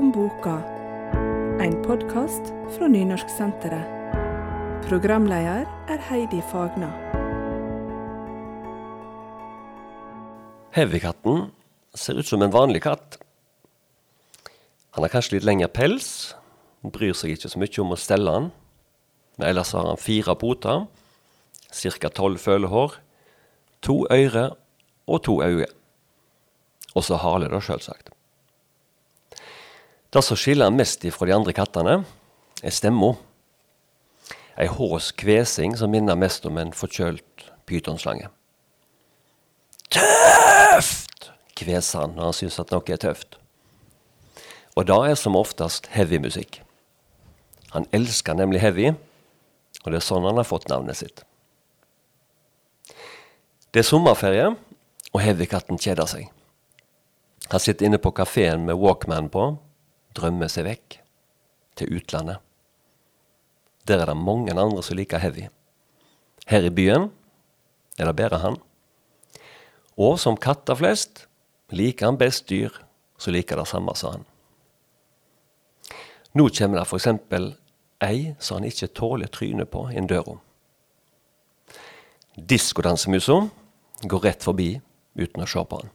om boka. En podkast fra Nynorsksenteret. Programleder er Heidi Fagna. Heavykatten ser ut som en vanlig katt. Han har kanskje litt lengre pels, bryr seg ikke så mye om å stelle han. Men ellers har han fire poter, ca. tolv følehår, to øyre og to øyne. Og så hale, da, sjølsagt. Det som skiller han mest fra de andre kattene, er stemma. Ei hås kvesing som minner mest om en forkjølt pytonslange. Tøft! kveser han når han syns at noe er tøft. Og det er som oftest heavymusikk. Han elsker nemlig heavy, og det er sånn han har fått navnet sitt. Det er sommerferie, og heavykatten kjeder seg. Han sitter inne på kafeen med Walkman på, drømmer seg vekk til utlandet. Der er det mange andre som liker heavy. Her i byen er det bare han. Og som katter flest liker han best dyr som liker det samme som han. Nå kommer det f.eks. ei som han ikke tåler trynet på inn døra. Diskodansemusa går rett forbi uten å se på han.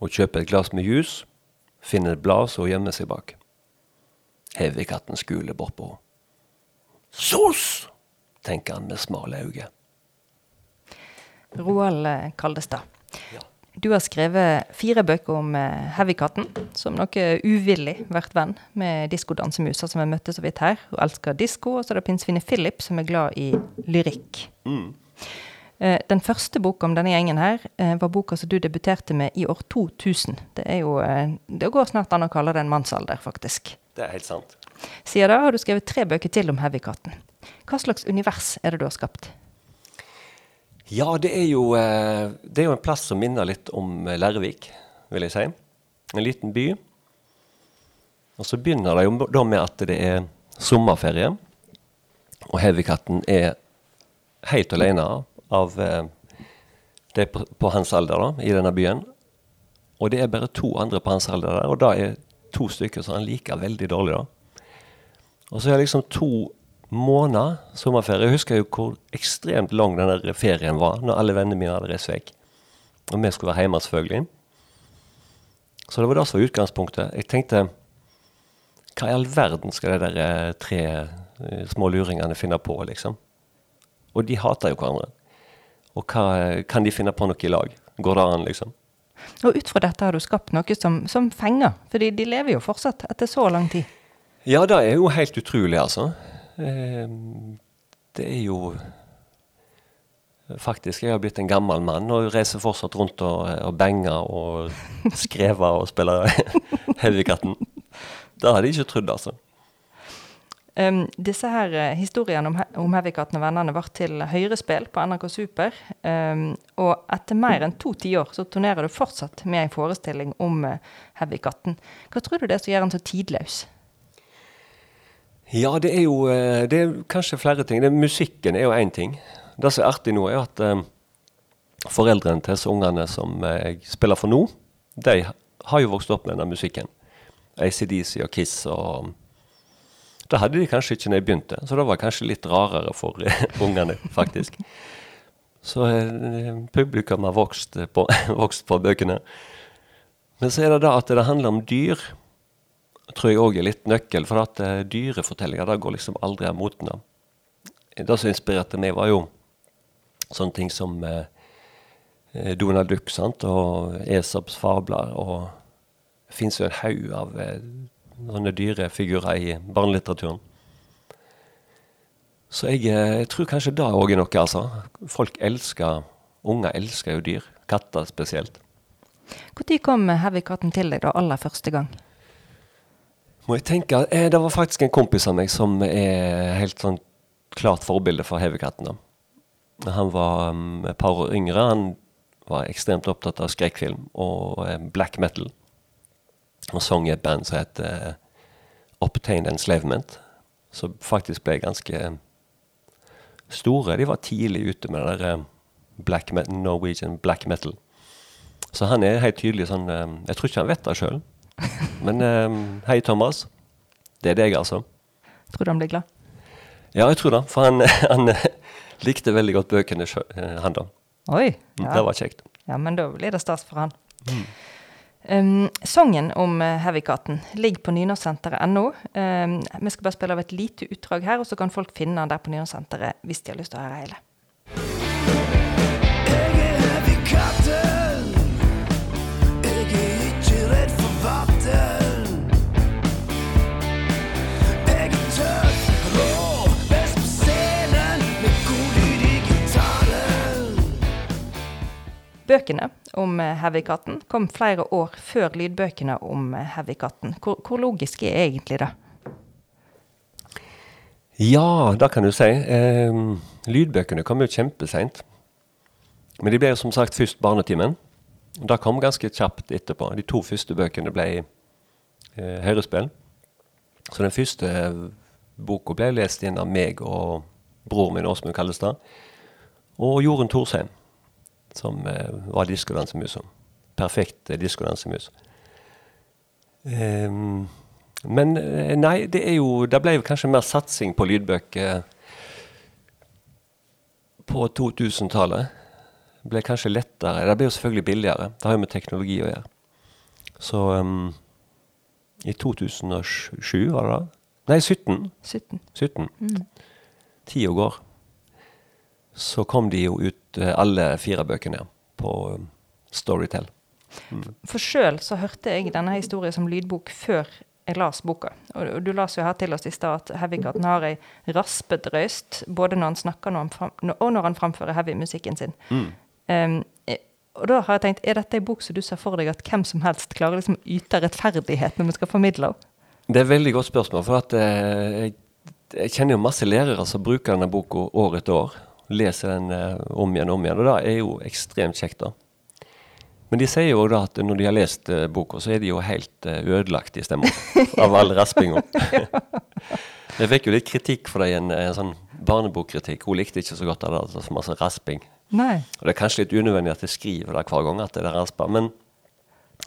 Hun kjøper et glass med juice, finner et blad hun gjemmer seg bak. Heavykatten skuler bort på henne. Sos! tenker han med smale øyne. Roald eh, Kaldestad. Ja. Du har skrevet fire bøker om eh, Heavykatten, som noe uvillig vært venn med diskodansemuser som vi møtte så vidt her. Hun elsker disko, og så er det pinnsvinet Philip, som er glad i lyrikk. Eh, Den første boka om denne gjengen her eh, var boka som du debuterte med i år 2000. Det er jo, eh, det går snart an å kalle det en mannsalder, faktisk. Det er helt sant. Siden da har du skrevet tre bøker til om Heavykatten. Hva slags univers er det du har skapt? Ja, det er jo, eh, det er jo en plass som minner litt om eh, Lærvik, vil jeg si. En liten by. Og så begynner det jo da med at det er sommerferie. Og Heavykatten er helt alene av eh, det er på, hans alder da, i denne byen. Og det er bare to andre på hans alder der, og da er to stykker som han liker veldig dårlig. da. Og så er det liksom to måneder sommerferie. Jeg husker jo hvor ekstremt lang den ferien var når alle vennene mine hadde reist vekk. Og vi skulle være hjemme, selvfølgelig. Så det var det som var utgangspunktet. Jeg tenkte hva i all verden skal de der eh, tre eh, små luringene finne på, liksom? Og de hater jo hverandre. Og hva, kan de finne på noe i lag? Går det an, liksom? Og ut fra dette har du skapt noe som, som fenger, fordi de lever jo fortsatt etter så lang tid. Ja, det er jo helt utrolig, altså. Eh, det er jo Faktisk, jeg har blitt en gammel mann og reiser fortsatt rundt og, og banger og skrever og spiller Helvekatten. Det hadde jeg ikke trodd, altså. Um, disse her uh, historiene om, om Heavykatten og vennene ble til høyrespill på NRK Super. Um, og etter mer enn to tiår så turnerer du fortsatt med en forestilling om uh, Heavykatten. Hva tror du det er som gjør den så tidløs? Ja, det er jo eh, det er kanskje flere ting. Det, musikken er jo én ting. Det som er artig nå, er at um, foreldrene til disse ungene som eh, jeg spiller for nå, de har jo vokst opp med denne musikken. ACDC og Kiss og Det hadde de kanskje ikke når jeg begynte, så det var kanskje litt rarere for eh, ungene, faktisk. Så eh, publikum har vokst på, vokst på bøkene. Men så er det da at det handler om dyr tror jeg òg er litt nøkkel, for at uh, dyrefortellinger det går liksom aldri av moten. Det som inspirerte meg, var jo sånne ting som uh, Donald Duck sant? og Esops fabler. Og det fins jo en haug av sånne dyrefigurer i barnelitteraturen. Så jeg, eh, jeg tror kanskje det òg er noe, altså. Folk elsker Unger elsker jo dyr. Katter spesielt. Når kom Heavykatten til deg da aller første gang? Må jeg tenke, eh, Det var faktisk en kompis av meg som er helt sånn klart forbilde for Heavykatten. Han var um, et par år yngre. Han var ekstremt opptatt av skrekkfilm og eh, black metal. Og sang i et band som het uh, Obtained Enslavement. Som faktisk ble ganske store. De var tidlig ute med det der eh, black metal, Norwegian black metal. Så han er helt tydelig sånn uh, Jeg tror ikke han vet det sjøl. Men uh, hei, Thomas. Det er deg, altså. Tror du han blir glad? Ja, jeg tror det. For han, han eh, likte veldig godt bøkene, eh, han da. Oi. Mm, Ja. Det var kjekt. ja, men da blir det stas for han. Um, sangen om uh, Heavykatten ligger på nynorsksenteret.no. Um, vi skal bare spille av et lite utdrag her, og så kan folk finne den der på nynorsksenteret hvis de har lyst til å høre hele. Bøkene om Heavy-katten kom flere år før lydbøkene om Heavy-katten. Hvor, hvor logisk er egentlig det? Ja, det kan du si. Eh, lydbøkene kom jo kjempeseint. Men de ble jo som sagt først Barnetimen. Det kom ganske kjapt etterpå. De to første bøkene ble eh, hørespill. Så den første eh, boka ble lest inn av meg og bror min Åsmund Kallestad. Og Jorunn Thorsheim, som eh, var diskodansemusa. Perfekt eh, diskodansemus. Um, men eh, nei, det er jo Det ble kanskje mer satsing på lydbøker på 2000-tallet. Det ble kanskje lettere. Det ble jo selvfølgelig billigere. Det har jo med teknologi å gjøre. Så um, i 2007, var det da? Nei, 17. 17. 17. Tida går. Så kom de jo ut, eh, alle fire bøkene, på um, Storytel. For sjøl så hørte jeg denne historien som lydbok før jeg las boka. Og du las jo her til oss i stad at Heavykatten har ei raspet røyst både når han snakker når han fram, og når han framfører heavy-musikken sin. Um, eh, og da har jeg tenkt, er dette ei bok som du ser for deg at hvem som helst klarer liksom å yte rettferdighet når vi skal formidle henne? Det er et veldig godt spørsmål, for at eh, jeg, jeg kjenner jo masse lærere som bruker denne boka år etter år. Leser den eh, om igjen og om igjen, og det er jo ekstremt kjekt. da. Men de sier jo da at når de har lest eh, boka, så er de jo helt eh, ødelagt i stemmen av all raspinga. jeg fikk jo litt kritikk for det i en, en sånn barnebokkritikk. Hun likte ikke så godt av det, altså, så masse rasping. Nei. Og Det er kanskje litt unødvendig at jeg skriver det hver gang, at det er raspa, men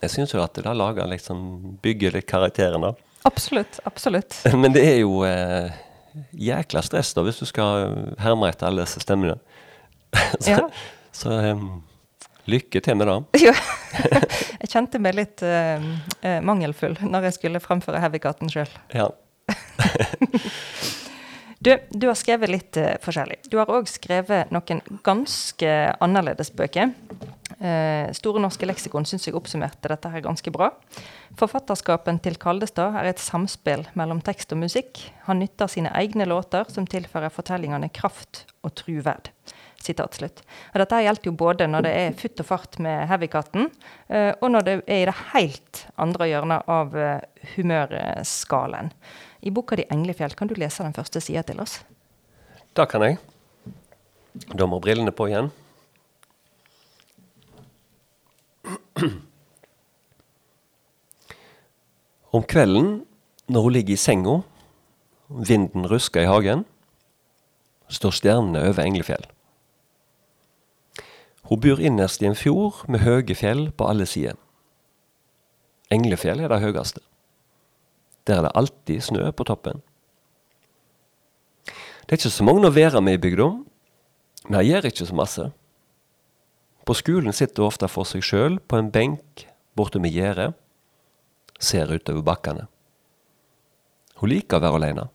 jeg syns jo at det lager liksom, bygger litt karakteren, da. Absolutt. Absolutt. Men det er jo eh, jækla stress da, hvis du skal herme etter alle disse stemmene. så Ja. så um, lykke til med det. Ja. jeg kjente meg litt eh, mangelfull når jeg skulle framføre Heavykatten sjøl. Ja. Du, du har skrevet litt uh, forskjellig. Du har òg skrevet noen ganske annerledes bøker. Eh, Store norske leksikon syns jeg oppsummerte dette her ganske bra. Forfatterskapen til Kaldestad er et samspill mellom tekst og musikk. Han nytter sine egne låter, som tilfører fortellingene kraft og truverd. Slutt. Og dette gjelder jo både når det er futt og fart med Heavykatten, eh, og når det er i det helt andre hjørnet av eh, humørskalaen. I boka di 'Englefjell' kan du lese den første sida til oss. Det kan jeg. Da må brillene på igjen. Om kvelden, når hun ligger i senga, vinden rusker i hagen, står stjernene over Englefjell. Hun bor innerst i en fjord med høye fjell på alle sider. Englefjell er det høyeste. Der er det alltid snø på toppen. Det er ikke så mange å være med i bygda, jeg gjør ikke så masse. På skolen sitter hun ofte for seg sjøl på en benk borte med gjerdet, ser utover bakkene. Hun liker å være alene.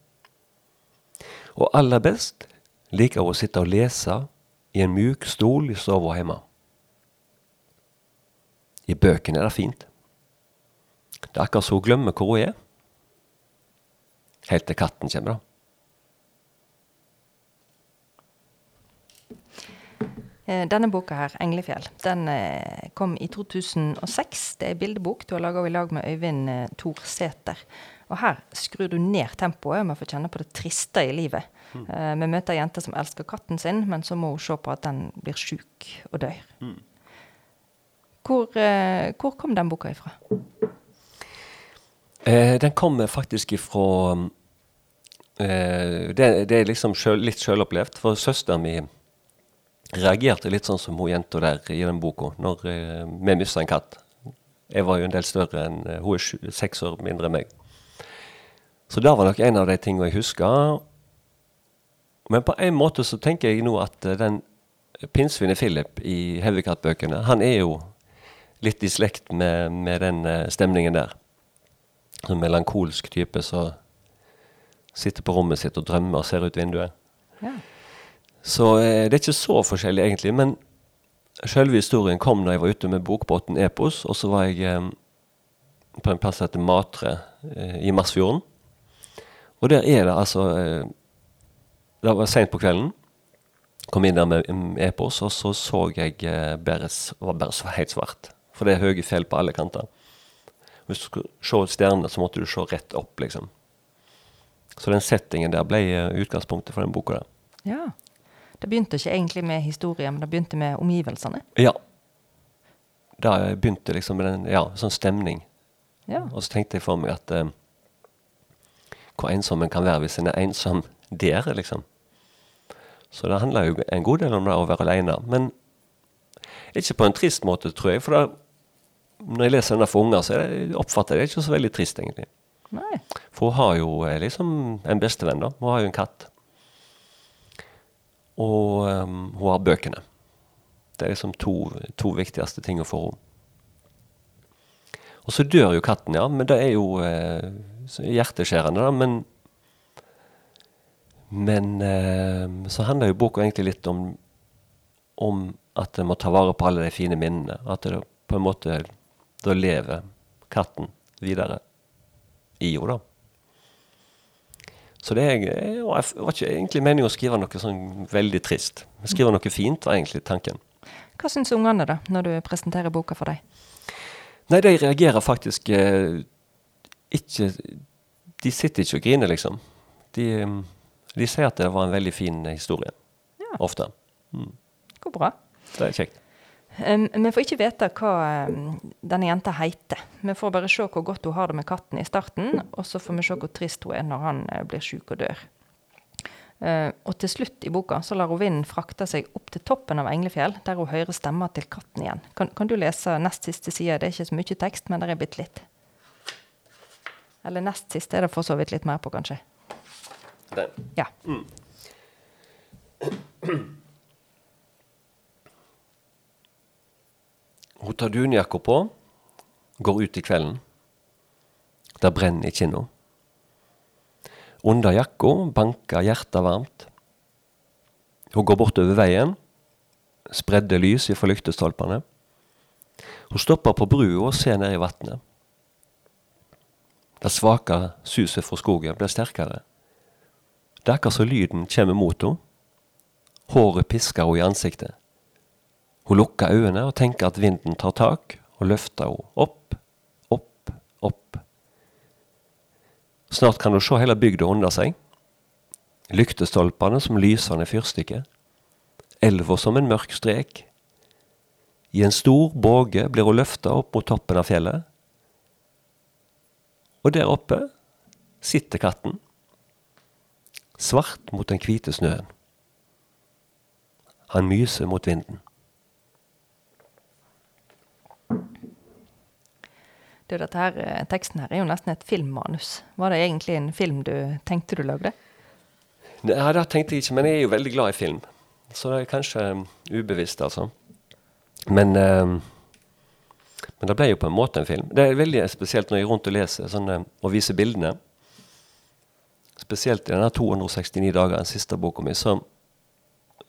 Og aller best liker hun å sitte og lese i en mjuk stol i stua hjemme. I bøkene er det fint. Det er akkurat så hun glemmer hvor hun er. Helt til katten kommer, da. Denne boka her, 'Englefjell', den eh, kom i 2006. Det er bildebok du har laga i lag med Øyvind eh, Thorsæter. Og her skrur du ned tempoet med å få kjenne på det triste i livet. Eh, Vi møter ei jente som elsker katten sin, men så må hun se på at den blir sjuk og dør. Hvor, eh, hvor kom den boka ifra? Eh, den kom faktisk ifra eh, det, det er liksom selv, litt sjølopplevd. For søsteren min reagerte litt sånn som hun jenta der i den boka, når eh, vi mista en katt. Jeg var jo en del større enn eh, Hun er seks år mindre enn meg. Så det var nok en av de tingene jeg husker. Men på en måte så tenker jeg nå at eh, den pinnsvinet Philip i Heavycat-bøkene, han er jo litt i slekt med, med den eh, stemningen der. En melankolsk type som sitter på rommet sitt og drømmer og ser ut vinduet. Ja. Så eh, det er ikke så forskjellig egentlig, men selve historien kom da jeg var ute med bokbåten Epos, og så var jeg eh, på en plass som heter Matre eh, i Masfjorden. Og der er det altså eh, Det var seint på kvelden. Kom inn der med mm, Epos, og så så jeg eh, bare, var bare så helt svart. For det er høye fjell på alle kanter. Hvis du skulle se stjernene, så måtte du se rett opp, liksom. Så den settingen der ble eh, utgangspunktet for den boka der. ja. Det begynte ikke egentlig med historien, men det begynte med omgivelsene. Ja. Da begynte liksom med en ja, sånn stemning. Ja. Og så tenkte jeg for meg at eh, hvor ensom en kan være hvis en er ensom der, liksom. Så det handler jo en god del om det å være alene. Men ikke på en trist måte, tror jeg. For da, når jeg leser den der for unger, så er oppfatter jeg det ikke så veldig trist, egentlig. Nei. For hun har jo eh, liksom en bestevenn, da. Hun har jo en katt. Og um, hun har bøkene. Det er liksom to, to viktigste ting for henne. Og så dør jo katten, ja. Men det er jo eh, hjerteskjærende, da. Men Men eh, så handler jo boka egentlig litt om, om at en må ta vare på alle de fine minnene. At det på en måte Da lever katten videre i henne, da. Så det er, jeg var ikke egentlig meningen å skrive noe sånn veldig trist. Skrive noe fint var egentlig tanken. Hva syns ungene, da, når du presenterer boka for dem? Nei, de reagerer faktisk eh, ikke De sitter ikke og griner, liksom. De, eh, de sier at det var en veldig fin historie. Ja. Ofte. Går bra. Det er kjekt. Um, vi får ikke vite hva denne jenta heter. Vi får bare se hvor godt hun har det med katten i starten, og så får vi se hvor trist hun er når han eh, blir syk og dør. Uh, og til slutt i boka så lar hun vinden frakte seg opp til toppen av Englefjell, der hun hører stemmer til katten igjen. Kan, kan du lese nest siste side? Det er ikke så mye tekst, men det er bitte litt. Eller nest siste er det for så vidt litt mer på, kanskje. Den. Ja. Hun tar dunjakka på, går ut i kvelden. Det brenner i kinna. Under jakka banker hjertet varmt. Hun går bortover veien, spredde lys ifra lyktestolpene. Hun stopper på brua og ser ned i vannet. Det svake suset fra skogen blir sterkere. Det er akkurat som lyden kommer mot henne. Håret pisker henne i ansiktet. Hun lukker øynene og tenker at vinden tar tak, og løfter henne opp, opp, opp. Snart kan hun se hele bygda under seg. Lyktestolpene som lysende fyrstikker. Elva som en mørk strek. I en stor båge blir hun løfta opp mot toppen av fjellet. Og der oppe sitter katten. Svart mot den hvite snøen. Han myser mot vinden. Du, dette her, eh, teksten her er jo nesten et filmmanus. Var det egentlig en film du tenkte du lagde? Nei, det tenkte jeg ikke, men jeg er jo veldig glad i film. Så det er kanskje um, ubevisst, altså. Men, um, men det ble jo på en måte en film. Det er veldig spesielt når jeg er rundt og leser sånne, og viser bildene. Spesielt i denne 269 dager, den siste boka mi, så,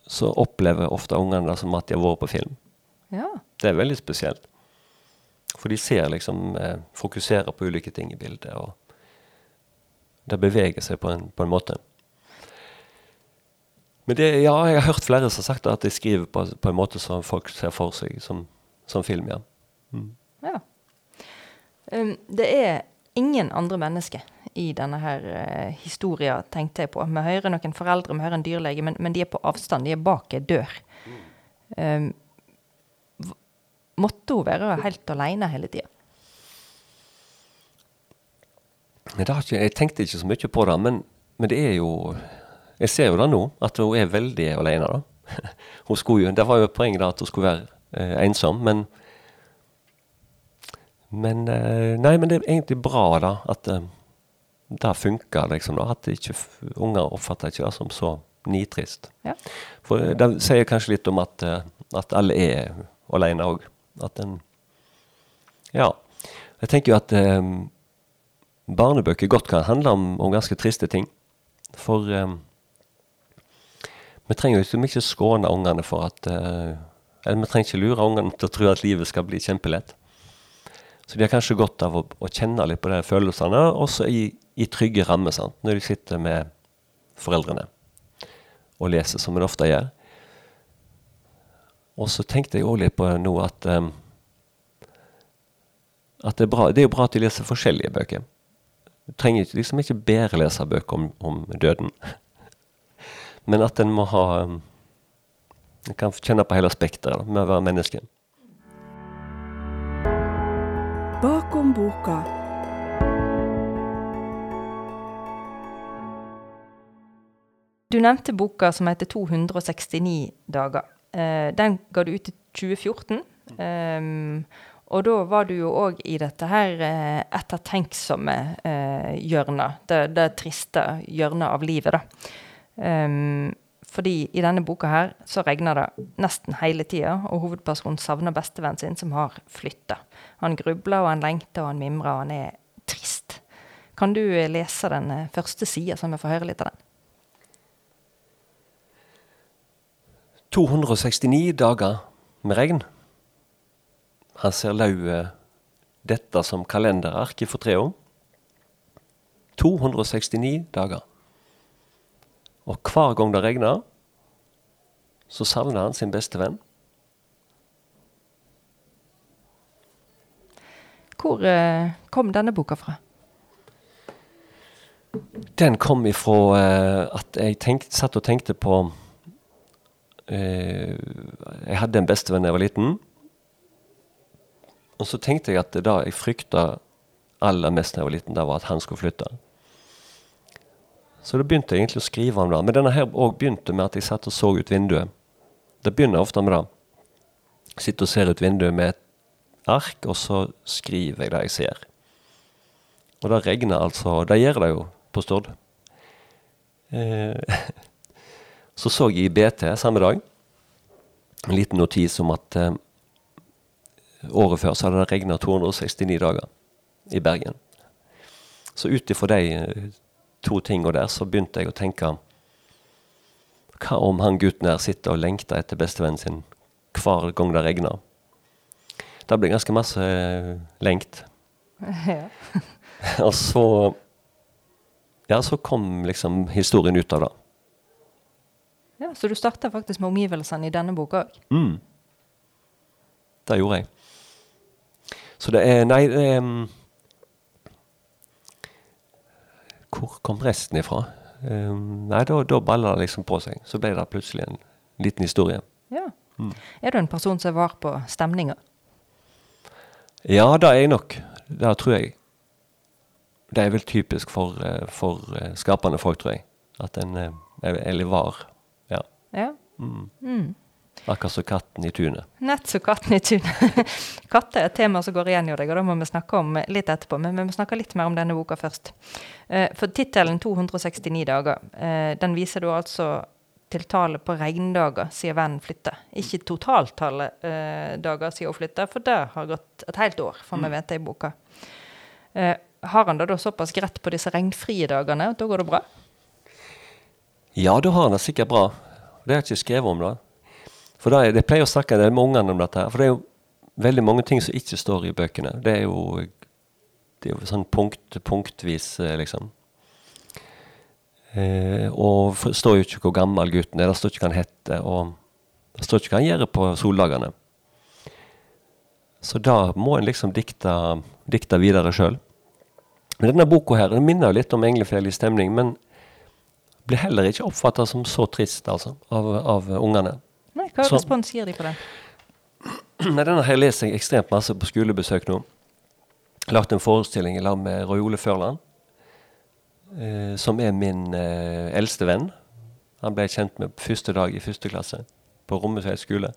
så opplever ofte ungene det som at de har vært på film. Ja. Det er veldig spesielt. For de ser liksom eh, Fokuserer på ulike ting i bildet. Og det beveger seg på en, på en måte. Men det, ja, jeg har hørt flere som har sagt at de skriver på, på en måte som folk ser for seg som, som film. ja. ja. Um, det er ingen andre mennesker i denne her uh, historien, tenkte jeg på. Vi hører noen foreldre, vi hører en dyrlege, men, men de er på avstand. De er bak en dør. Um, v- måtte hun være helt alene hele tida? Jeg tenkte ikke så mye på det, men, men det er jo Jeg ser jo det nå, at hun er veldig alene. da. Hun skulle jo, det var jo poenget da at hun skulle være eh, ensom, men Men eh, Nei, men det er egentlig bra, da, at eh, det funker, liksom. da, At ikke, unger oppfatter ikke det som så nitrist. Ja. For eh, det sier kanskje litt om at, eh, at alle er alene òg. At en Ja. Jeg tenker jo at eh, barnebøker godt kan handle om, om ganske triste ting. For eh, vi trenger jo liksom ikke skåne ungene for at eh, Eller vi trenger ikke lure ungene til å tro at livet skal bli kjempelett. Så de har kanskje godt av å, å kjenne litt på de følelsene, også i, i trygge rammer, sant? når de sitter med foreldrene og leser, som en ofte gjør. Og så tenkte jeg òg litt på nå at um, at det er, bra, det er jo bra at de leser forskjellige bøker. Du trenger liksom ikke bare lese bøker om, om døden. Men at en må ha um, En kan kjenne på hele spekteret med å være menneske. Bakom boka. Du nevnte boka som heter 269 dager. Eh, den ga du ut i 2014. Um, og da var du jo òg i dette her eh, ettertenksomme eh, hjørnet. Det, det triste hjørnet av livet, da. Um, fordi i denne boka her så regner det nesten hele tida, og hovedpersonen savner bestevennen sin som har flytta. Han grubler, og han lengter, og han mimrer, og han er trist. Kan du eh, lese den første sida, så vi får høre litt av den? 269 dager med regn. Han ser lauet dette som kalenderark i Fortreo. 269 dager. Og hver gang det regner, så savner han sin beste venn. Hvor eh, kom denne boka fra? Den kom ifra eh, at jeg tenkt, satt og tenkte på Jeg hadde en bestevenn da jeg var liten. Og så tenkte jeg at det da jeg frykta aller mest da jeg var liten, det var at han skulle flytte. Så da begynte jeg egentlig å skrive om det. Men denne her òg begynte med at jeg satt og så ut vinduet. Det begynner ofte med det. Sitter og ser ut vinduet med et ark, og så skriver jeg det jeg ser. Og det regner altså Det gjør det jo på Stord. Eh, så så jeg i BT samme dag en liten notis om at eh, året før så hadde det regna 269 dager i Bergen. Så ut ifra de eh, to tingene der, så begynte jeg å tenke Hva om han gutten her sitter og lengter etter bestevennen sin hver gang det regner? Det ble ganske masse eh, lengt. ja. Og så Ja, så kom liksom historien ut av det. Ja, Så du starta faktisk med omgivelsene i denne boka òg? Mm. Det gjorde jeg. Så det er Nei, det er mm, Hvor kom resten ifra? Um, nei, da, da balla det liksom på seg. Så ble det plutselig en liten historie. Ja. Mm. Er du en person som var på stemninger? Ja, det er jeg nok. Det tror jeg. Det er vel typisk for, eh, for eh, skapende folk, tror jeg. At en eh, er- Eller var. Ja. Mm. Mm. Akkurat som katten i tunet. Nett som katten i tunet. Katter er et tema som går igjen i deg, og det må vi snakke om litt etterpå. Men vi må snakke litt mer om denne boka først. Eh, For tittelen 269 dager, eh, den viser du altså til tallet på regndager siden vennen flytta. Ikke totaltallet eh, dager siden hun flytta, for det har gått et helt år, får vi vite i boka. Eh, har han det da såpass greit på disse regnfrie dagene at da går det bra? Ja, da har han det sikkert bra. Det har jeg ikke skrevet om, da. For da er, Jeg pleier å snakke del med ungene om dette. her, For det er jo veldig mange ting som ikke står i bøkene. Det er jo, det er jo sånn punkt, punktvis, eh, liksom. Eh, og det står jo ikke hvor gammel gutten er, det står ikke hva han heter, og det står ikke hva han gjør på soldagene. Så da må en liksom dikte, dikte videre sjøl. Men denne boka her den minner jo litt om englefjell i stemning, men blir heller ikke oppfatta som så trist altså, av, av ungene. Nei, Hva Så- respons gir de på den? Nei, denne her leser jeg ekstremt masse på skolebesøk nå. Lagt en forestilling i lag med Roy Ole Førland, eh, som er min eh, eldste venn. Han ble jeg kjent med første dag i første klasse på Rommetveit skole.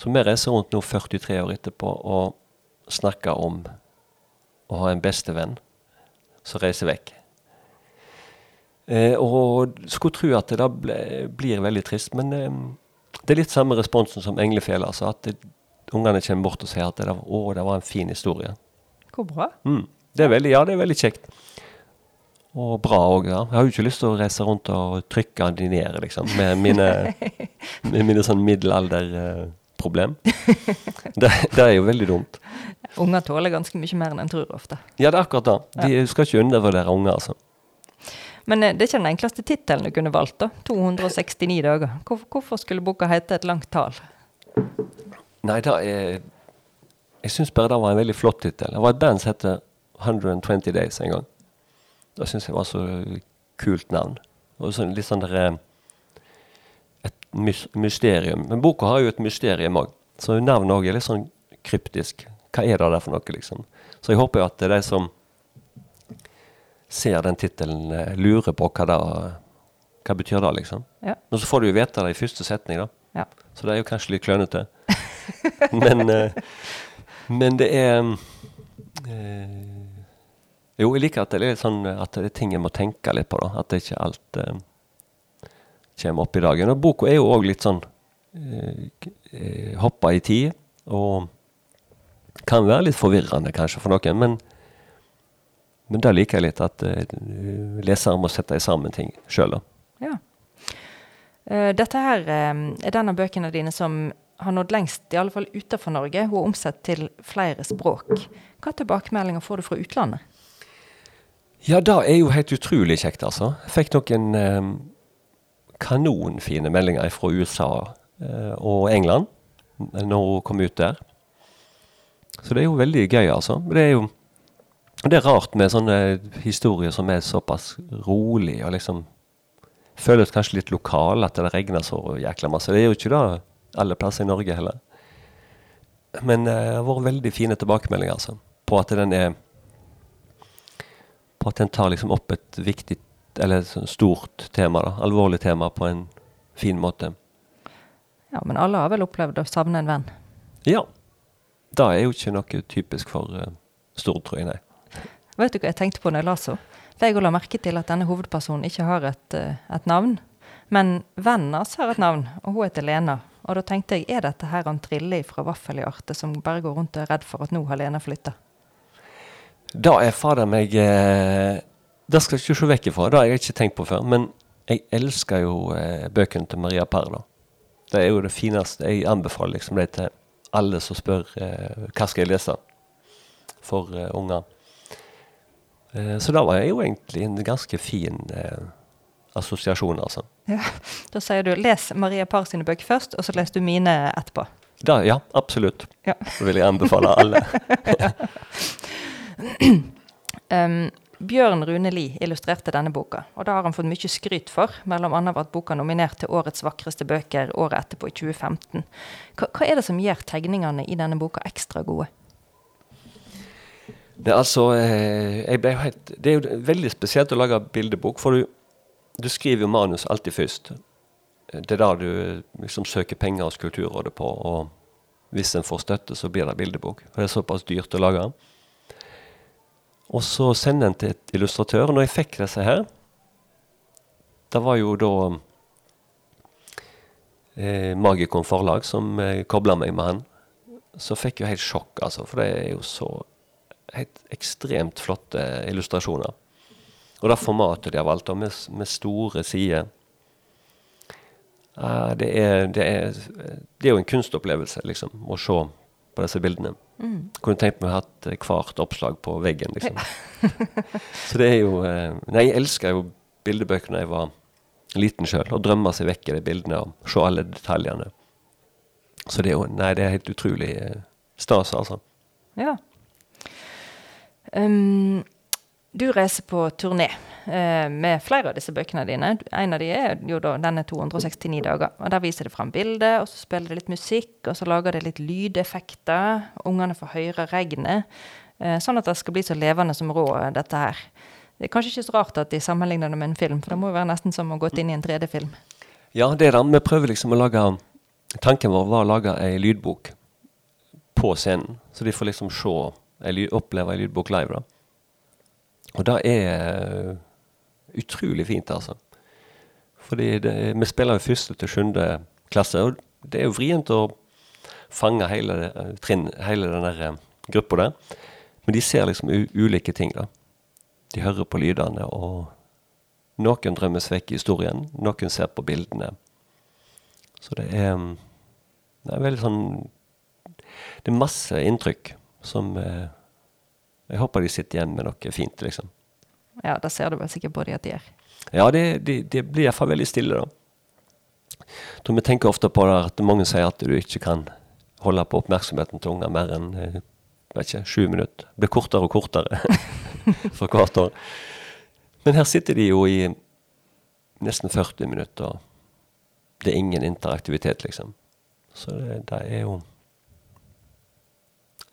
Så vi reiser rundt nå 43 år etterpå og snakker om å ha en bestevenn som reiser vekk. Eh, og skulle tro at det da blir veldig trist, men eh, det er litt samme responsen som Englefjell. Altså at det, ungene kommer bort og sier at det, å, det var en fin historie. Hvor bra. Mm. Det er veldig, ja, det er veldig kjekt. Og bra òg, ja. Jeg har jo ikke lyst til å reise rundt og trykke de ned, liksom, med mine, med mine sånn middelalderproblem. det, det er jo veldig dumt. Unger tåler ganske mye mer enn en tror ofte. Ja, det er akkurat det. De skal ikke undervurdere unger, altså. Men eh, det er ikke den enkleste tittelen du kunne valgt. da. 269 dager. Hvor, hvorfor skulle boka hete et langt tall? Nei, da er Jeg syns bare det var en veldig flott tittel. Det var et band som heter 120 Days en gang. Det syns jeg var så kult navn. Og så litt sånn der, eh, Et mysterium. Men boka har jo et mysterium òg. Så navnet òg er litt sånn kryptisk. Hva er det der for noe, liksom? Så jeg håper jo at de som ser den tittelen, eh, lurer på hva det Hva betyr det, liksom. Ja. Og så får du jo vite det i første setning, da. ja. Så det er jo kanskje litt klønete. men, eh, men det er eh, Jo, jeg liker at det er litt sånn at det er ting jeg må tenke litt på. da, At det ikke alt kommer opp i dagen. Og boka er jo òg litt sånn eh, hoppa i tid. Og kan være litt forvirrende kanskje for noen. Men, men det liker jeg litt, at uh, leseren må sette sammen ting sjøl. ja. Uh, dette her eh, er den av bøkene dine som har nådd lengst, i alle fall utenfor Norge. Hun er omsett til flere språk. Hva tilbakemeldinger får du fra utlandet? Ja, det er jo helt utrolig kjekt, altså. Jeg fikk noen eh, kanonfine meldinger fra USA eh, og England når hun kom ut der. Så det er jo veldig gøy, altså. Det er jo det er rart med sånne historier som er såpass rolig og liksom føles kanskje litt lokal, at det regner så jækla masse. Det er jo ikke det alle plasser i Norge heller. Men eh, det har vært veldig fine tilbakemeldinger altså, på at den er på at den tar liksom opp et viktig eller stort tema, da, alvorlig tema, på en fin måte. Ja, men alle har vel opplevd å savne en venn. Ja. Det er jo ikke noe typisk for uh, Stord, tror jeg, nei. Vet du hva jeg tenkte på når jeg las henne? For jeg la merke til at denne hovedpersonen ikke har et, eh, et navn. Men vennen hans har et navn, og hun heter Lena. Og da tenkte jeg, er dette her han Trille fra Vaffelhjerte som bare går rundt og er redd for at nå har Lena flytta? Da er fader meg eh, Det skal jeg ikke se vekk ifra. Det har jeg ikke tenkt på før. Men jeg elsker jo eh, bøkene til Maria Perla. Det er jo det fineste. Jeg anbefaler liksom det til alle som spør hva skal jeg lese for unger. Eh, så det var jo egentlig en ganske fin eh, assosiasjon, altså. Ja. Da sier du les Maria Par sine bøker først, og så leser du mine etterpå. Da, ja, absolutt. Ja. Det vil jeg anbefale alle. Um, Bjørn Rune Lie illustrerte denne boka, og det har han fått mye skryt for. Mellom annet ble boka nominert til Årets vakreste bøker året etterpå, i 2015. Hva, hva er det som gjør tegningene i denne boka ekstra gode? Det, altså, eh, helt, det er jo veldig spesielt å lage bildebok, for du, du skriver jo manus alltid først. Det er da du liksom søker penger hos Kulturrådet på, og hvis en får støtte, så blir det bildebok. For det er såpass dyrt å lage. Og så sender en til et illustratør. Og når jeg fikk disse her, det var jo da eh, Magikon forlag som eh, kobla meg med han. Så fikk jeg helt sjokk, altså, for det er jo så helt ekstremt flotte illustrasjoner. Og det formatet de har valgt, med, med store sider uh, det, er, det, er, det er jo en kunstopplevelse, liksom, å se på disse bildene. Kunne tenkt meg å ha hatt eh, hvert oppslag på veggen, liksom. Så det er jo uh, Nei, jeg elsker jo bildebøker da jeg var liten sjøl, og drømmer seg vekk i de bildene og se alle detaljene. Så det er jo Nei, det er helt utrolig eh, stas, altså. Ja. Um, du reiser på turné eh, med flere av disse bøkene dine. En av de er jo da denne 269 dager. og Der viser det fram bilder, og så spiller det litt musikk, og så lager det litt lydeffekter. Ungene får høre regnet. Eh, sånn at det skal bli så levende som råd, dette her. Det er kanskje ikke så rart at de sammenligner det med en film, for det må jo være nesten som å gått inn i en 3D-film. Ja, det er det. Vi prøver liksom å lage Tanken vår var å lage ei lydbok på scenen, så de får liksom se ei opplever oppleve lydbok live. da. Og det er eh, utrolig fint, altså. Fordi det, vi spiller jo første til sjuende klasse, og det er jo vrient å fange hele, det- trinn, hele den der eh, gruppa der. Men de ser liksom ulike ting, da. De hører på lydene, og noen drømmes vekk i historien, noen ser på bildene. Så det er, mm, det er veldig sånn Det er masse inntrykk som eh, Jeg håper de sitter igjen med noe fint, liksom. Ja, det ser du vel sikkert på de at de gjør. Ja, det, det, det blir iallfall veldig stille, da. Så vi tenker ofte på det at mange sier at du ikke kan holde på oppmerksomheten til unger mer enn eh, vet ikke, sju minutter. Det blir kortere og kortere for hvert år. Men her sitter de jo i nesten 40 minutter, det er ingen interaktivitet, liksom. Så det, det er jo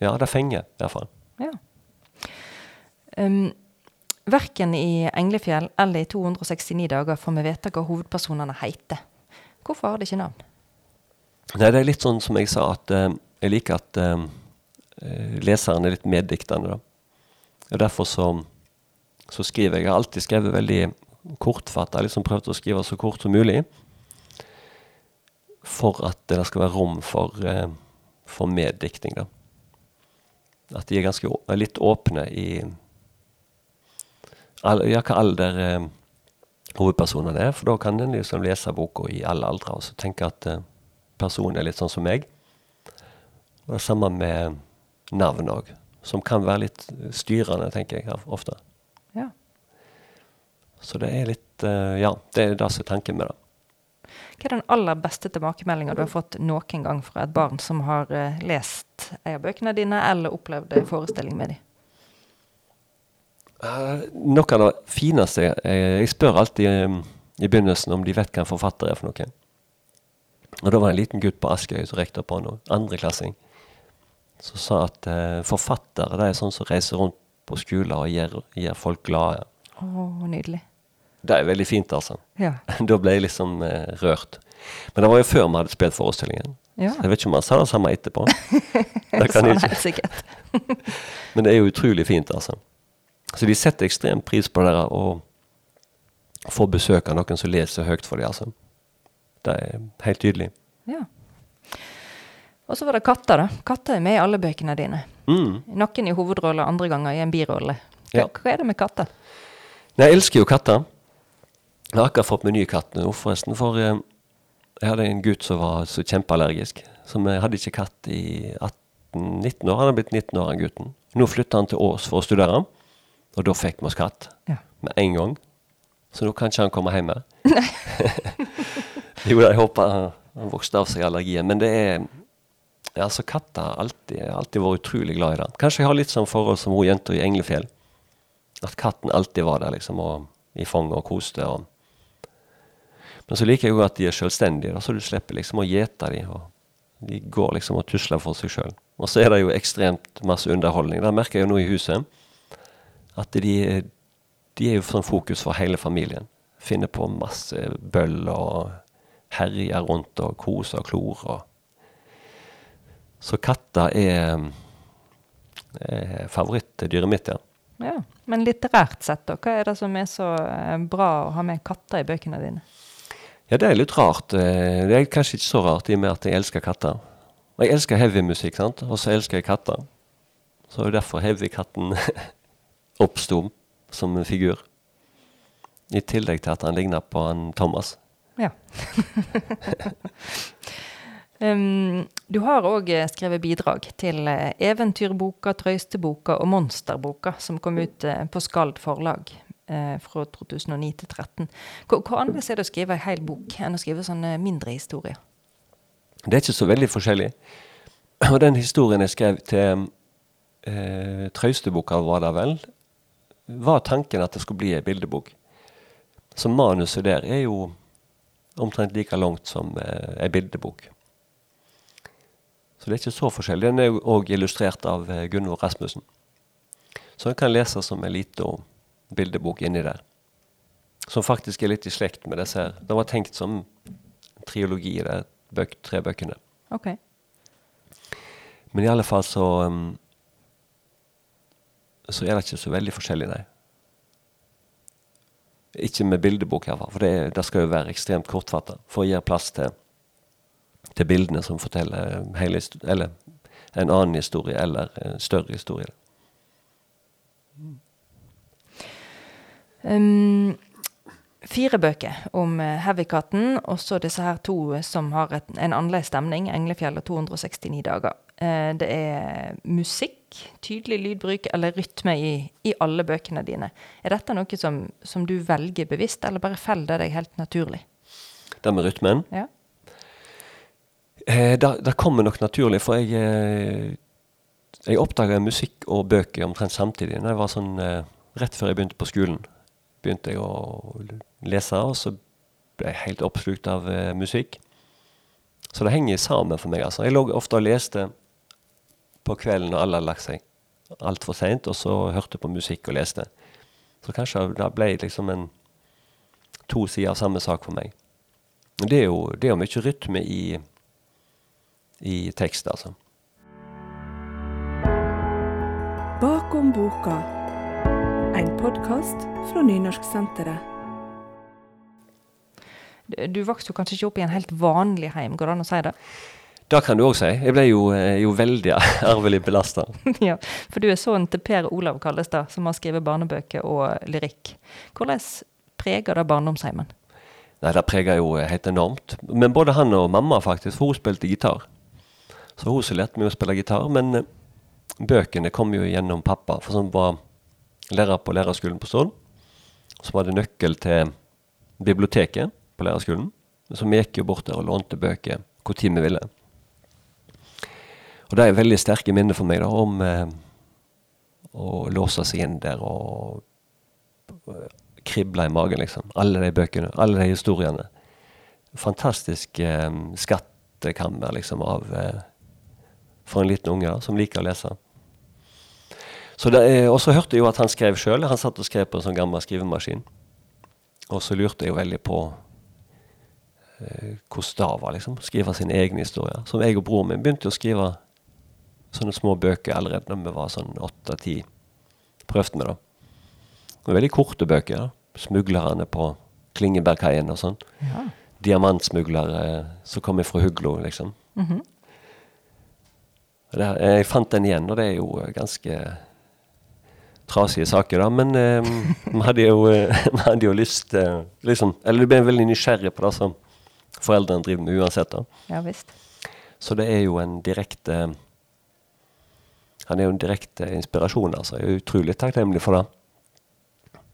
Ja, det fenger iallfall. Ja. Um, verken i Englefjell eller i 269 dager får vi vite hva hovedpersonene heter. Hvorfor har de ikke navn? Nei, det er litt sånn som jeg sa, at uh, jeg liker at eh, leseren er litt meddiktende. da. Og Derfor så, så skriver jeg. Jeg har alltid skrevet veldig kortfatta. Liksom prøvd å skrive så kort som mulig. For at det skal være rom for, eh, for meddiktning, da. At de er ganske er litt åpne i all, ja, hva alder eh, hovedpersonene er. For da kan en liksom lese boka i alle aldre og så tenke at eh, personen er litt sånn som meg. Og det samme med navn òg, som kan være litt styrende, tenker jeg ofte. Ja. Så det er litt eh, Ja, det er det som er tanken med det. Hva er den aller beste tilbakemeldinga du har fått noen gang fra et barn som har eh, lest en av bøkene dine, eller opplevd en forestilling med dem? Uh, noe av det fineste Jeg, Jeg spør alltid um, i begynnelsen om de vet hva en forfatter er for noe. Og da var det en liten gutt på Askøy som rekte opp hånda, andreklassing, som sa at uh, forfattere det er sånn som reiser rundt på skoler og gjør, gjør folk glade. Å, nydelig. Det er veldig fint, altså. Ja. da ble jeg liksom eh, rørt. Men det var jo før vi hadde spilt forestillingen. Ja. Så jeg vet ikke om han sa det samme etterpå. Det kan jeg ikke. Men det er jo utrolig fint, altså. Så de setter ekstremt pris på det der å få besøk av noen som leser høyt for dem, altså. Det er helt tydelig. Ja. Og så var det katter, da. Katter er med i alle bøkene dine. Mm. Noen i hovedrolle, andre ganger i en birolle. Hva, Ja. hva er det med katter? Jeg elsker jo katter. Jeg har akkurat fått meg ny katt nå, forresten. For eh, jeg hadde en gutt som var så kjempeallergisk. Som jeg hadde ikke katt i 18-19 år. Han er blitt 19 år, han gutten. Nå flytta han til Ås for å studere, og da fikk vi oss katt. Ja. Med en gang. Så nå kan ikke han komme hjem mer. jo jeg håper han vokste av seg allergien. Men det er altså Katter har alltid, alltid vært utrolig glad i det. Kanskje jeg har litt sånn forhold som hun jenta i Englefjell. At katten alltid var der liksom, og i fanget og koste. Og. Men så liker jeg jo at de er selvstendige, da, så du slipper liksom å gjete dem. Og de går liksom og tusler for seg sjøl. Og så er det jo ekstremt masse underholdning. Det merker jeg jo nå i huset. At de, de er jo sånn fokus for hele familien. Finner på masse bøll og herjer rundt og koser og klor. Og. Så katter er, er favorittdyret mitt, ja. Ja. Men litterært sett, da, hva er det som er så eh, bra å ha med katter i bøkene dine? Ja, det er litt rart. eh, Det er kanskje ikke så rart i og med at jeg elsker katter. Og jeg elsker heavymusikk, sant? og så elsker jeg katter. Så det er derfor heavykatten oppsto som en figur. I tillegg til at han ligner på han Thomas. Ja. um, du har òg skrevet bidrag til eh, Eventyrboka, Trøysteboka og Monsterboka, som kom ut eh, på Skald forlag eh, fra 2009 til 2013. Hvor, hvor annerledes er det å skrive ei hel bok enn å skrive sånne mindre historier? Det er ikke så veldig forskjellig. Og den historien jeg skrev til eh, Trøysteboka, var det vel, var tanken at det skulle bli ei bildebok. Så manuset der er jo omtrent like langt som eh, ei bildebok. Så det er ikke så forskjellig. Den er òg illustrert av eh, Gunvor Rasmussen. Så den kan leses som en liten bildebok inni der. Som faktisk er litt i slekt med disse her. Den var tenkt som en triologi, de bøk, tre bøkene. Ok. Men i alle fall så um, så er det ikke så veldig forskjellig, nei. Ikke med bildebok, iallfall. For det, er- det skal jo være ekstremt kortfatta for å gi plass til, til bildene som forteller hele, eller en annen historie eller en større historie. Um, fire bøker om uh, Heavykatten, og så disse her to eh, som har et, en annerledes stemning. 'Englefjell' og 269 dager. Uh, det er musikk, tydelig lydbruk eller rytme i, i alle bøkene dine. Er dette noe som, som du velger bevisst, eller bare feller deg helt naturlig? Det med rytmen Ja. eh, det kommer nok naturlig, for jeg eh, Jeg oppdaga musikk og bøker omtrent samtidig. Når jeg var sånn, eh, Rett før jeg begynte på skolen, begynte jeg å lese, og så ble jeg helt oppslukt av uh, musikk. Så det henger sammen for meg. altså. Jeg lå ofte og leste på kvelden når alle hadde lagt seg altfor seint, og så hørte på musikk og leste. Så kanskje det ble liksom en to sider av samme sak for meg. Det det er jo mye rytme i, i tekst, altså. Bakom boka. En podkast fra Nynorsksenteret. Du, du vokste jo kanskje ikke opp i en helt vanlig heim, går det an å si det? Det kan du òg si. Jeg ble jo, eh, jo veldig arvelig belasta. ja, for du er sønnen til Per Olav Kallestad, som har skrevet barnebøker og lyrikk. Hvordan preger det barndomsheimen? Nei, det preger jo helt enormt. Men både han og mamma, faktisk, for hun spilte gitar. Så hun som lærte meg å spille gitar. Men eh, bøkene kom jo gjennom pappa, for som var lærer på lærerskolen på Stord. Som hadde nøkkel til biblioteket på lærerskolen. Så vi gikk jo bort der og lånte bøker hvor tid vi ville. Og det er veldig sterke minner for meg da, om eh, å låse seg inn der og eh, krible i magen, liksom. Alle de bøkene, alle de historiene. Fantastisk eh, skattekammer, liksom, av eh, For en liten unge da, som liker å lese. Er- Og så hørte jeg jo at han skrev sjøl. Han satt og skrev på en sånn gammel skrivemaskin. Og så lurte jeg jo veldig på eh, hvordan det var, liksom. Skrive sine egne historier. Som jeg og broren min begynte å skrive sånne små bøker allerede når vi var sånn åtte-ti. Prøvde vi, da. Veldig korte bøker. da. 'Smuglerne på Klingebergkaien' og sånn. Ja. Diamantsmuglere som kom fra Huglo, liksom. Mm -hmm. der, jeg fant den igjen, og det er jo eh, ganske trasige saker, da. Men eh, vi hadde jo, eh, hadde jo lyst eh, liksom, Eller du ble veldig nysgjerrig på det som foreldrene driver med uansett. da. Ja visst. Så det er jo en direkte Han er jo en direkte inspirasjon, altså. Jeg er utrolig takknemlig for det.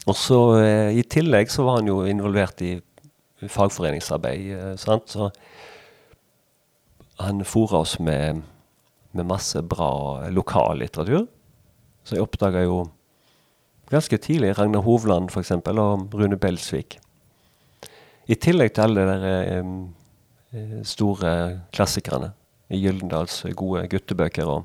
Og så eh, i tillegg så var han jo involvert i fagforeningsarbeid, eh, sant. Så han fôra oss med, med masse bra lokallitteratur. Så jeg oppdaga jo ganske tidlig Ragnar Hovland f.eks. og Rune Belsvik. I tillegg til alle de eh, eh, store klassikerne i Gyldendals gode guttebøker. Og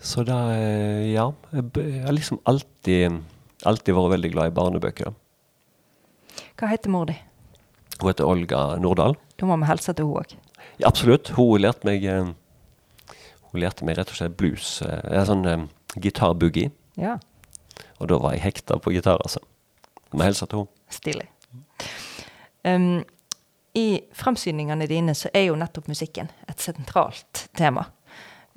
så da eh, Ja. Jeg har liksom alltid, alltid vært veldig glad i barnebøker. Hva heter mor di? Hun heter Olga Nordahl. Da må vi hilse til hun òg. Ja, absolutt. Hun lærte meg eh, Hun lærte meg rett og slett blues. eh, er sånn eh, gitarboogie. Ja, Og da var jeg hekta på gitar, altså. Må hilse til henne. stilig. Um, I fremsyningene dine så er jo nettopp musikken et sentralt tema.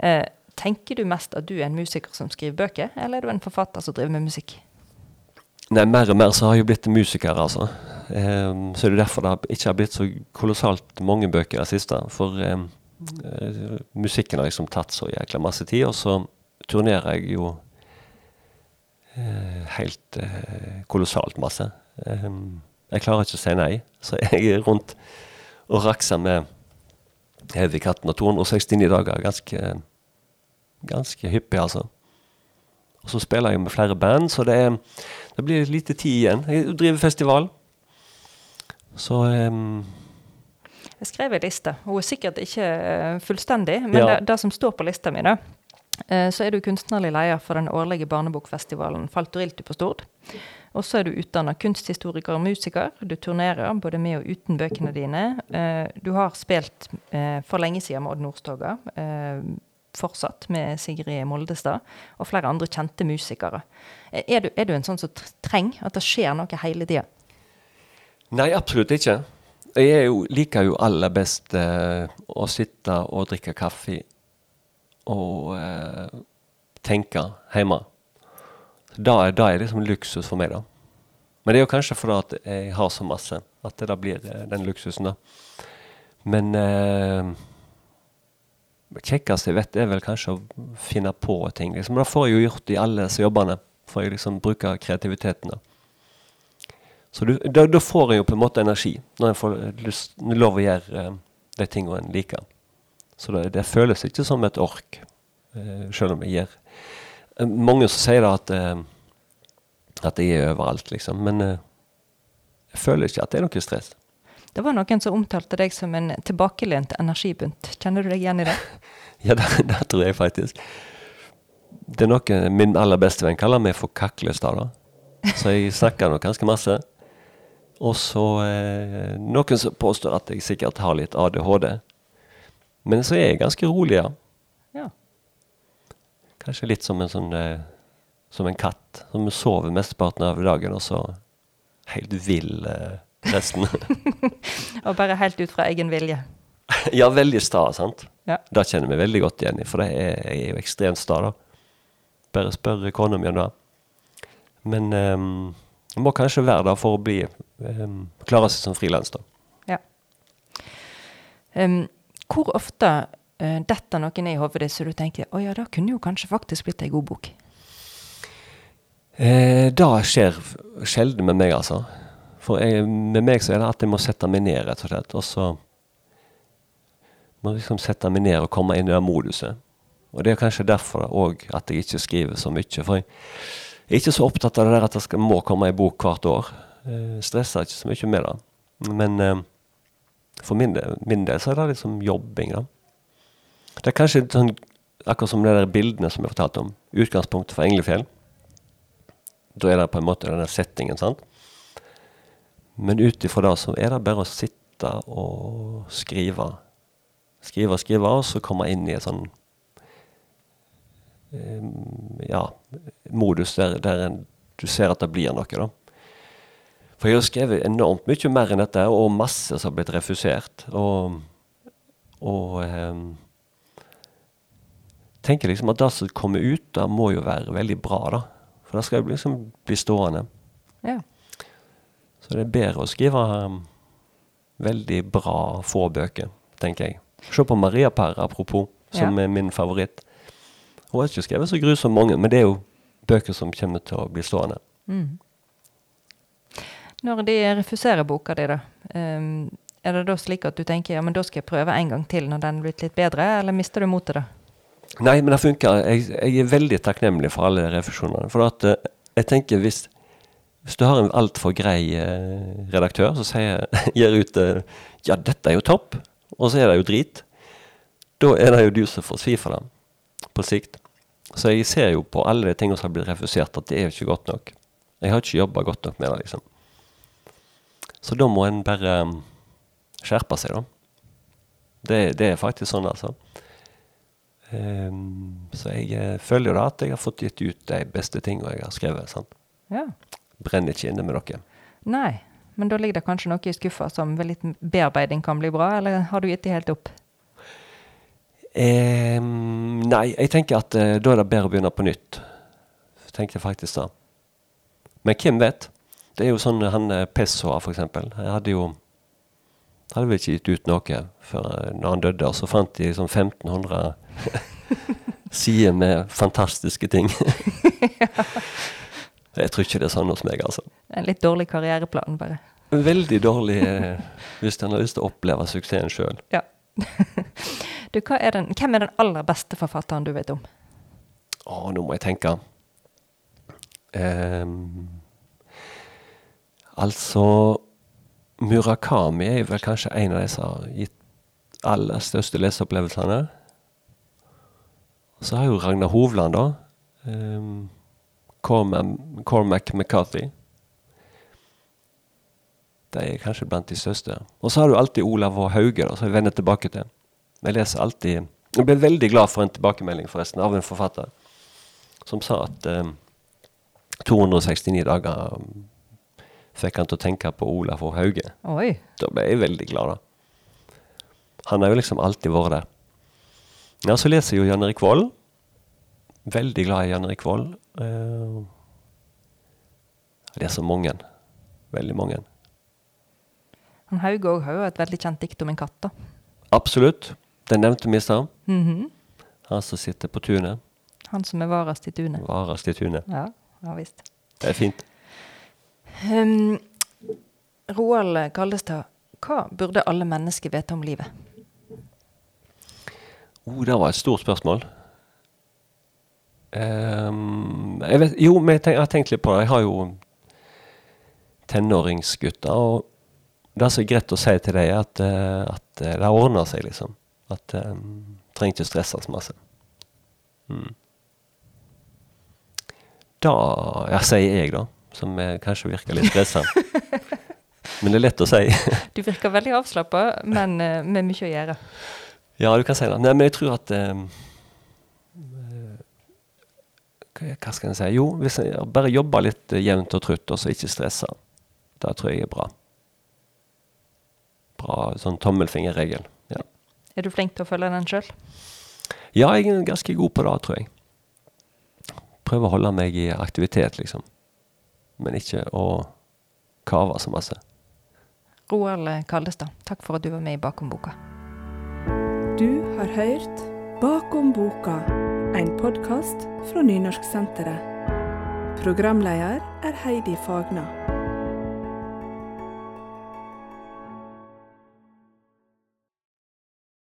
Uh, tenker du mest at du er en musiker som skriver bøker, eller er du en forfatter som driver med musikk? Nei, mer og mer så har jeg blitt musiker, altså. Um, så er det derfor det ikke har blitt så kolossalt mange bøker i det siste. For um, uh, musikken har liksom tatt så jækla masse tid, og så turnerer jeg jo eh, helt eh, kolossalt masse. Ehm, jeg klarer ikke å si nei, så jeg er rundt og rakser med Heavy Katten og 269 dager ganske, ganske hyppig, altså. Og så spiller jeg med flere band, så det, er, det blir lite tid igjen. Jeg driver festival. Så um Jeg skrev ei liste. Hun er sikkert ikke eh, fullstendig, men Ja. det, det som står på lista mi, da, så er du kunstnerlig leder for den årlige barnebokfestivalen Faltorilti på Stord. Og så er du utdanna kunsthistoriker og musiker. Du turnerer både med og uten bøkene dine. Eh, Du har spilt eh, for lenge siden med Odd Nordstoga. eh, fortsatt, med Sigrid Moldestad, og flere andre kjente musikere. Er du, er du en sånn som trenger at det skjer noe hele tida? Nei, absolutt ikke. Jeg jo, liker jo aller best eh, å sitte og drikke kaffe og eh, tenke hjemme. Da er, det er liksom luksus for meg, da. Men det er jo kanskje fordi jeg har så masse at det da blir eh, den luksusen, da. Men eh, det kjekkeste jeg vet, er vel kanskje å finne på ting. Liksom. Da får jeg jo gjort i alle disse jobbene. Får jeg liksom bruke kreativiteten, da. Så da får jeg jo på en måte energi, når jeg får lyst, lov å gjøre eh, de tingene en liker. Så det, det føles ikke som et ork, eh, selv om jeg gjør eh, Mange som sier at, eh, at jeg er overalt, liksom. Men eh, jeg føler ikke at det er noe stress. Det var noen som omtalte deg som en tilbakelent energibunt. Kjenner du deg igjen i det? Ja, det, det tror jeg faktisk. Det er noe min aller beste venn kaller meg for Kaklestad. da. Så jeg snakker nå ganske masse. Og så eh, noen som påstår at jeg sikkert har litt ADHD. Men så er jeg ganske rolig, ja. Ja. Kanskje litt som en sånn eh, Som en katt. Som sover mesteparten av dagen, og så helt vill eh, resten. Og bare helt ut fra egen vilje. ja, veldig sta, sant. Ja. Det kjenner vi veldig godt igjen i, for det er, jeg er jo ekstremt sta, da. Bare spør kona mi om det. Men um, må kanskje være der for å bli um, klare seg som frilans, da. Ja. Em, hvor ofte uh, detter noen ned i hodet ditt så du tenker å ja, det kunne jo kanskje faktisk blitt ei god bok? Eh, det skjer sjelden med meg, altså. For jeg, med meg så er det at jeg må sette meg ned, rett og slett. Og så må jeg liksom sette meg ned og komme inn i det moduset. Og det er kanskje derfor òg at jeg ikke skriver så mye. For jeg er ikke så opptatt av det der at det må komme ei bok hvert år. Eh, stresser ikke så mye med det. Men eh, for min del, min del så er det liksom jobbing, da. Det er kanskje sånn, akkurat som de der bildene som jeg fortalte om. Utgangspunktet for Englefjell. Da er det på en måte denne settingen, sant. Men ut ifra det så er det bare å sitte og skrive. Skrive og skrive, og så komme inn i en sånn eh, ja, modus der, der en, du ser at det blir noe, da. For jeg har skrevet enormt mye mer enn dette, og masse som har blitt refusert. Og, og eh, tenker liksom at det som kommer ut, det må jo være veldig bra, da. For det skal jo liksom bli stående. Ja. Så det er bedre å skrive um, veldig bra få bøker, tenker jeg. Se på Maria Per, apropos, som Ja. er min favoritt. Hun har ikke skrevet så grusomt mange, men det er jo bøker som kommer til å bli stående. Mm. Når de refuserer boka di, da, em, er det da slik at du tenker ja, men da skal jeg prøve en gang til når den er blitt litt bedre, eller mister du motet da? Nei, men det funker. Jeg, jeg er veldig takknemlig for alle refusjonene. For at eh, jeg tenker hvis, hvis du har en altfor grei eh, redaktør som gir ut eh, Ja, dette er jo topp, og så er det jo drit. Da er det jo du som får svi for det på sikt. Så jeg ser jo på alle de tingene som har blitt refusert, at det er jo ikke godt nok. Jeg har ikke jobba godt nok med det, liksom. Så da må en bare um, skjerpe seg, da. Det, det er faktisk sånn, altså. Um, så jeg eh, føler jo da at jeg har fått gitt ut de beste tingene jeg har skrevet. sant? Ja. Brenner ikke inne med dere. Nei, men da ligger det kanskje noe i skuffa som ved litt bearbeiding kan bli bra, eller har du gitt det helt opp? Um, nei, jeg tenker at uh, da er det bedre å begynne på nytt. Tenkte jeg faktisk da. Men hvem vet? Det er jo sånn han eh, Pessoa, for eksempel. Jeg hadde jo hadde vel ikke gitt ut noe før eh, når han døde, og så fant de sånn 1500 sider med fantastiske ting. jeg tror ikke det er sånn hos meg, altså. En litt dårlig karriereplan, bare. Veldig dårlig eh, hvis en har lyst til å oppleve suksessen sjøl. Ja. du, er den, hvem er den aller beste forfatteren du vet om? Å, nå må jeg tenke. Ehm, altså Murakami er vel kanskje en av de som har gitt aller største leseopplevelsene. Så har jo Ragnar Hovland, da. Um, Cormac, Cormac McCarthy. De er kanskje blant de største. Og så har du alltid Olav og Hauge, da, som jeg vender tilbake til. Jeg leser alltid Jeg ble veldig glad for en tilbakemelding forresten av en forfatter som sa at um, 269 dager fikk han til å tenke på Olaf og Hauge. Oi. Da ble jeg veldig glad, da. Han har jo liksom alltid vært der. Ja, så leser jeg jo Jan Erik Vold. Veldig glad i Jan Erik Vold. Uh, det er så mange. Veldig mange. Han Hauge òg har jo et veldig kjent dikt om en katt. da. Absolutt. Den nevnte vi i stad. Mhm. Han som sitter på tunet. Han som er varast i tunet. Varast i tunet. Ja, ja visst. Det er fint. Um, Roald Kaldestad, hva burde alle mennesker vite om livet? Oh, det var et stort spørsmål. Um, jeg vet, jo, men jeg, tenk, jeg har tenkt litt på det. Jeg har jo tenåringsgutter. Og det er greit å si til dem, at, eh, at eh, det ordner seg, liksom. At um, trenger ikke stresse så masse. Mm. Da ja, sier jeg, da. Som eh, kanskje virker litt stressa. men det er lett å si. Du virker veldig avslappa, men eh, med mye å gjøre. Ja, du kan si det. Nei, men jeg tror at eh, hva, skal en si? Jo, hvis jeg bare jobber litt jevnt og trutt, og så ikke stresser. Det tror jeg er bra. Bra sånn tommelfingerregel. Ja. Er du flink til å følge den sjøl? ja, jeg er ganske god på det, tror jeg. Prøver å holde meg i aktivitet, liksom. Men ikke å kave så masse. Roald Kaldestad, takk for at du var med i Bakom boka. Du har hørt Bakom boka, en podkast fra Nynorsksenteret. Programleder er Heidi Fagna.